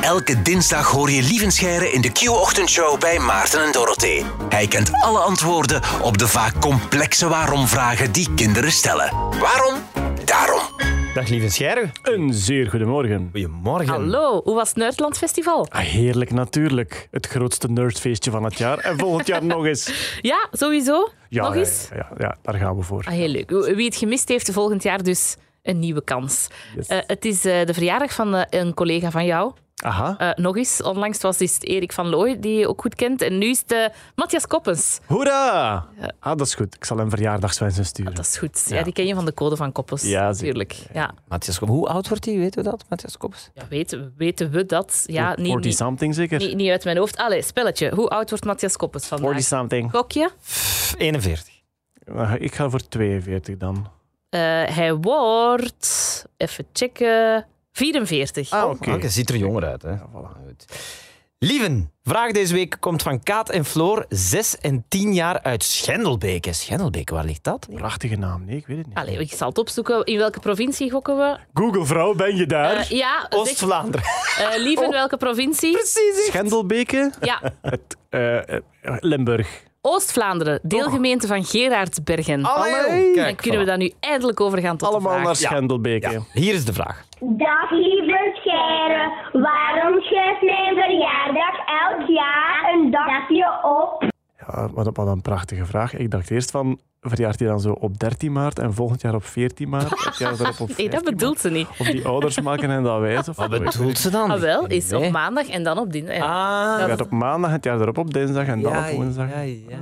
Elke dinsdag hoor je Lievenscheiren in de Q-ochtendshow bij Maarten en Dorothee. Hij kent alle antwoorden op de vaak complexe waarom-vragen die kinderen stellen. Waarom? Daarom. Dag lieve Scherre. Een zeer goedemorgen. Goedemorgen. Hallo, hoe was het Nerdland Festival? Ah, heerlijk natuurlijk. Het grootste nerdfeestje van het jaar. En volgend jaar nog eens. Ja, sowieso. Ja, Nog eens? Ja, ja, ja, daar gaan we voor. Ah, heel leuk. Wie het gemist heeft, volgend jaar dus een nieuwe kans. Yes. Eh, het is eh, de verjaardag van eh, een collega van jou. Aha. Eh, nog eens, onlangs was het Erik van Looy, die je ook goed kent. En nu is het Matthias Koppens. Hoera! Ah, dat is goed. Ik zal hem verjaardagswensen sturen. Dat is goed. Ja. die ken je van de code van Koppens. Ja, natuurlijk. Ja. Matthias Koppes. Hoe oud wordt hij? Weten we dat, Matthias Koppes? Ja, weten, weten we dat? Ja, niet, 40 niet, something zeker? niet, niet uit mijn hoofd. Allee, spelletje. Hoe oud wordt Matthias Koppens vandaag? 40 something. Gokje? 41. Uh, Ik ga voor 42 dan. Eh, hij wordt... Even checken... 44. Ah, Oké, oké. ziet er jonger uit. Hè? voilà. Goed. Lieven, vraag deze week komt van Kaat en Floor, 6 en 10 jaar uit Schendelbeke. Schendelbeke, waar ligt dat? Prachtige naam. Nee, ik weet het niet. Allee, ik zal het opzoeken. In welke provincie gokken we? Google vrouw, ben je daar? Eh, ja, Oost-Vlaanderen. eh, lieve, in welke provincie? Precies. Schendelbeke? Ja, Het, eh, Limburg. Oost-Vlaanderen, deelgemeente van Gerardsbergen. Allee. Dan kunnen we daar nu eindelijk over gaan tot Allemaal de naar. Schendelbeke. Ja, hier is de vraag. Dag lieve Scheire, waarom schuift mijn verjaardag elk jaar een dagje op? Wat, wat een prachtige vraag. Ik dacht eerst van, verjaart hij dan zo op 13 maart en volgend jaar op 14 maart? Het jaar erop op Nee, 15 dat bedoelt ze niet. Of die ouders maken en dat wijs? Of Wat bedoelt ze dan? Ah, wel, is Nee. op maandag en dan op dinsdag. Ja. Ah, Het gaat op maandag, het jaar erop op dinsdag en dan ja, op woensdag. ja, ja, ja.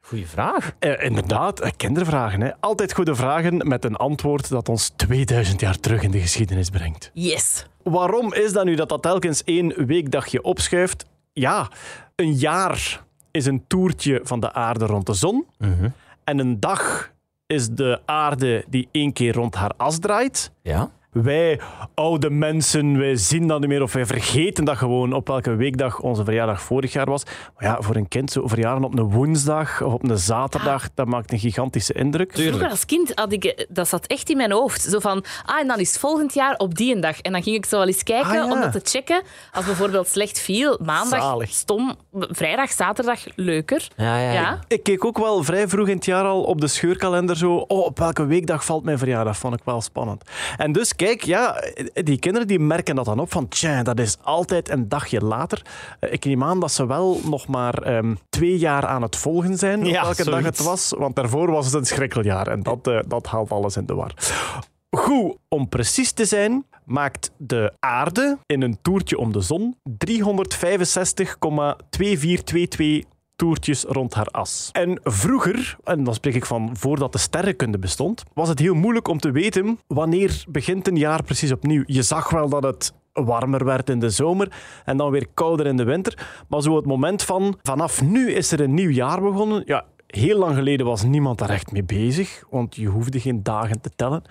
Goeie vraag. Eh, inderdaad, eh, kindervragen. Hè. Altijd goede vragen met een antwoord dat ons 2000 jaar terug in de geschiedenis brengt. Yes. Waarom is dat nu dat dat telkens één weekdagje opschuift? Ja, een jaar is een toertje van de aarde rond de zon. En een dag is de aarde die één keer rond haar as draait. Ja? Wij, oude mensen, wij zien dat niet meer of wij vergeten dat gewoon op welke weekdag onze verjaardag vorig jaar was. Maar ja, voor een kind zo verjaren op een woensdag of op een zaterdag, dat maakt een gigantische indruk. Vroeger als kind had ik, eh, dat zat echt in mijn hoofd. Zo van, ah, en dan is het volgend jaar op die een dag. En dan ging ik zo wel eens kijken Ah, ja. om dat te checken. Als bijvoorbeeld slecht viel, maandag, Zalig. stom, vrijdag, zaterdag, leuker. Ja, ja, ja. Ik keek ook wel vrij vroeg in het jaar al op de scheurkalender zo. Oh, op welke weekdag valt mijn verjaardag? Vond ik wel spannend. En dus kijk, ja, die kinderen die merken dat dan op van tja, dat is altijd een dagje later. Eh, Ik neem aan dat ze wel nog maar ehm, twee jaar aan het volgen zijn. Ja, op welke dag het was. Want daarvoor was het een schrikkeljaar. En dat, eh, dat haalt alles in de war. Goed, om precies te zijn, maakt de aarde in een toertje om de zon 365,2422 toertjes rond haar as. En vroeger, en dan spreek ik van voordat de sterrenkunde bestond, was het heel moeilijk om te weten wanneer begint een jaar precies opnieuw. Je zag wel dat het warmer werd in de zomer en dan weer kouder in de winter. Maar zo het moment van, vanaf nu is er een nieuw jaar begonnen, ja, Heel lang geleden was niemand daar echt mee bezig, want je hoefde geen dagen te tellen.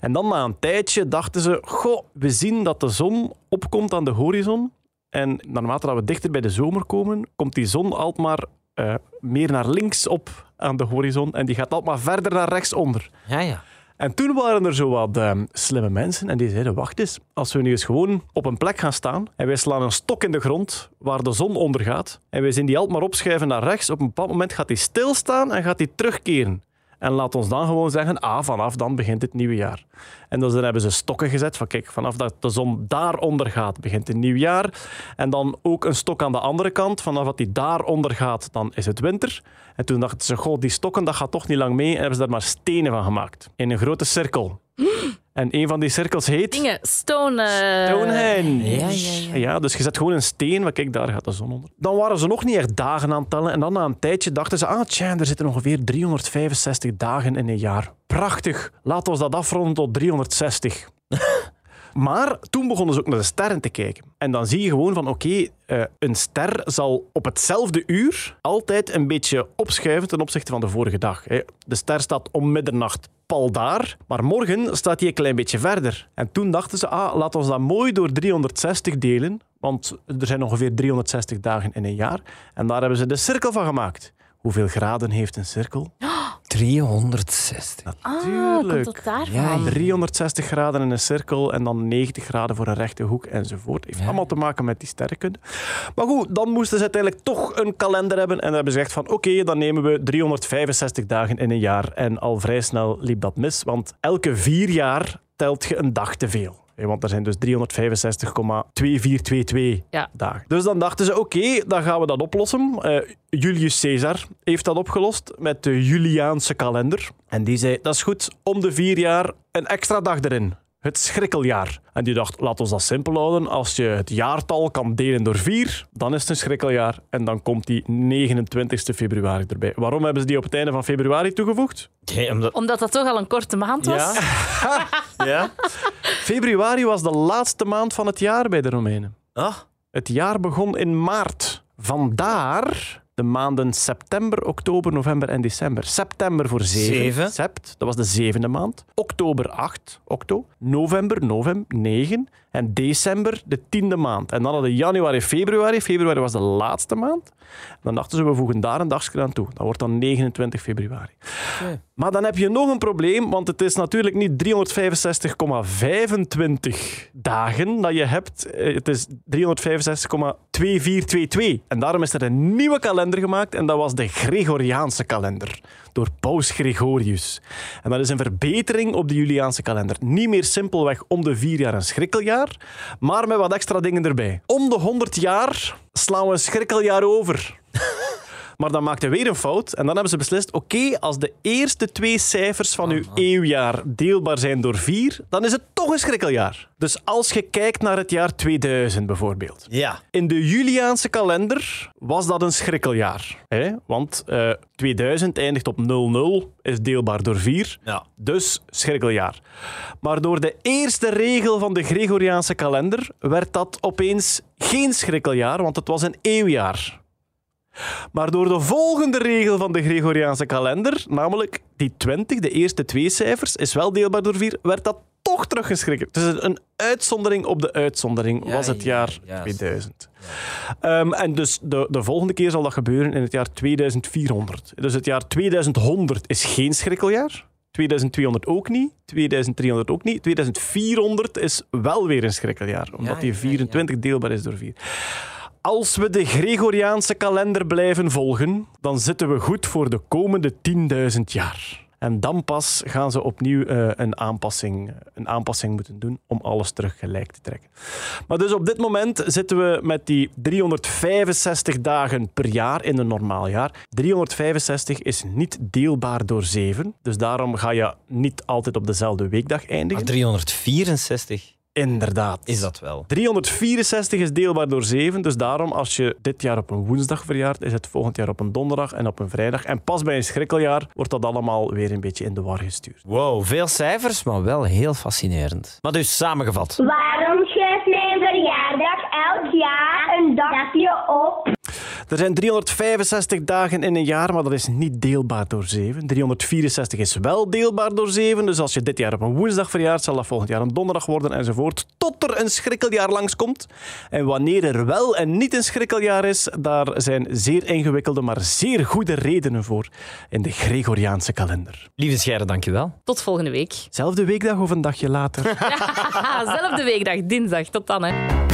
En dan na een tijdje dachten ze, goh, we zien dat de zon opkomt aan de horizon. En naarmate dat we dichter bij de zomer komen, komt die zon altijd maar eh, meer naar links op aan de horizon en die gaat altijd maar verder naar rechts onder. Ja, ja. En toen waren er zo wat eh, slimme mensen en die zeiden, wacht eens, als we nu eens gewoon op een plek gaan staan en wij slaan een stok in de grond waar de zon ondergaat en wij zien die altijd maar opschuiven naar rechts, op een bepaald moment gaat die stilstaan en gaat die terugkeren. En laat ons dan gewoon zeggen, ah, vanaf dan begint het nieuwe jaar. En dus dan hebben ze stokken gezet van, kijk, vanaf dat de zon daaronder gaat, begint een nieuw jaar. En dan ook een stok aan de andere kant, vanaf dat die daaronder gaat, dan is het winter. En toen dachten ze, goh, die stokken, dat gaat toch niet lang mee. En hebben ze daar maar stenen van gemaakt, in een grote cirkel. En een van die cirkels heet... Dingen, stone... eh, Stonehenge. Ja, ja, ja. dus je zet gewoon een steen, maar kijk, daar gaat de zon onder. Dan waren ze nog niet echt dagen aan het tellen. En dan na een tijdje dachten ze, ah tja, er zitten ongeveer 365 dagen in een jaar. Prachtig, laten we dat afronden tot 360. Maar toen begonnen ze ook naar de sterren te kijken. En dan zie je gewoon van, oké, eh, een ster zal op hetzelfde uur altijd een beetje opschuiven ten opzichte van de vorige dag. De ster staat om middernacht pal daar, maar morgen staat hij een klein beetje verder. En toen dachten ze, ah, laat ons dat mooi door 360 delen, want er zijn ongeveer 360 dagen in een jaar. En daar hebben ze de cirkel van gemaakt. Hoeveel graden heeft een cirkel? 360. Ah, komt dat daarvan? Ja, 360 graden in een cirkel en dan 90 graden voor een rechte hoek enzovoort. Heeft allemaal te maken met die sterrenkunde. Maar goed, dan moesten ze uiteindelijk toch een kalender hebben. En dan hebben ze gezegd van oké, dan nemen we 365 dagen in een jaar. En al vrij snel liep dat mis, want elke vier jaar telt je een dag te veel. Want er zijn dus 365,2422 Ja. dagen. Dus dan dachten ze, oké, dan gaan we dat oplossen. Eh, Julius Caesar heeft dat opgelost met de Juliaanse kalender. En die zei, dat is goed, om de vier jaar een extra dag erin. Het schrikkeljaar. En die dacht, laat ons dat simpel houden. Als je het jaartal kan delen door vier, dan is het een schrikkeljaar. En dan komt die 29 februari erbij. Waarom hebben ze die op het einde van februari toegevoegd? Nee, omdat... Omdat dat toch al een korte maand was? Ja. ja. Februari was de laatste maand van het jaar bij de Romeinen. Ah, Het jaar begon in maart. Vandaar de maanden september, oktober, november en december. September voor zeven. Zeven. Sept, dat was de zevende maand. Oktober 8, octo. November, novem, 9. En december de tiende maand. En dan hadden we januari, februari. Februari was de laatste maand. Dan dachten ze, we voegen daar een dagje aan toe. Dat wordt dan 29 februari. Maar dan heb je nog een probleem, want het is natuurlijk niet 365,25 dagen dat je hebt. Eh, Het is 365,2422. En daarom is er een nieuwe kalender gemaakt en dat was de Gregoriaanse kalender. Door Paus Gregorius. En dat is een verbetering op de Juliaanse kalender. Niet meer simpelweg om de vier jaar een schrikkeljaar, maar met wat extra dingen erbij. Om de 100 jaar slaan we een schrikkeljaar over. Maar dan maakte weer een fout. En dan hebben ze beslist: oké, als de eerste twee cijfers van uw eeuwjaar deelbaar zijn door vier, dan is het toch een schrikkeljaar. Dus als je kijkt naar het jaar 2000 bijvoorbeeld. ja. In de Juliaanse kalender was dat een schrikkeljaar. Hè? Want eh, 2000 eindigt op 00, is deelbaar door 4. Ja. Dus schrikkeljaar. Maar door de eerste regel van de Gregoriaanse kalender werd dat opeens geen schrikkeljaar, want het was een eeuwjaar. Maar door de volgende regel van de Gregoriaanse kalender, namelijk die 20, de eerste twee cijfers, is wel deelbaar door 4, werd dat toch teruggeschrikt. Dus een uitzondering op de uitzondering was het ja, jaar juist. 2000. Ehm, en dus de, de volgende keer zal dat gebeuren in het jaar 2400. Dus het jaar 2100 is geen schrikkeljaar. 2200 ook niet. 2300 ook niet. 2400 is wel weer een schrikkeljaar, omdat die ja, 24 deelbaar is door 4. Als we de Gregoriaanse kalender blijven volgen, dan zitten we goed voor de komende 10.000 jaar. En dan pas gaan ze opnieuw eh, een, aanpassing, een aanpassing moeten doen om alles terug gelijk te trekken. Maar dus op dit moment zitten we met die 365 dagen per jaar in een normaal jaar. 365 is niet deelbaar door 7, dus daarom ga je niet altijd op dezelfde weekdag Maar eindigen. 364 Inderdaad. is dat wel. 364 is deelbaar door 7, dus daarom als je dit jaar op een woensdag verjaart, is het volgend jaar op een donderdag en op een vrijdag. En pas bij een schrikkeljaar wordt dat allemaal weer een beetje in de war gestuurd. Wow, veel cijfers, maar wel heel fascinerend. Maar dus samengevat. Waarom schuift mijn verjaardag elk jaar een dagje op? Er zijn 365 dagen in een jaar, maar dat is niet deelbaar door 7. 364 is wel deelbaar door 7, dus als je dit jaar op een woensdag verjaart, zal dat volgend jaar een donderdag worden enzovoort, tot er een schrikkeljaar langskomt. En wanneer er wel en niet een schrikkeljaar is, daar zijn zeer ingewikkelde, maar zeer goede redenen voor in de Gregoriaanse kalender. Lieve Scheire, dankjewel. Tot volgende week. Zelfde weekdag of een dagje later? Zelfde weekdag, dinsdag. Tot dan, hè.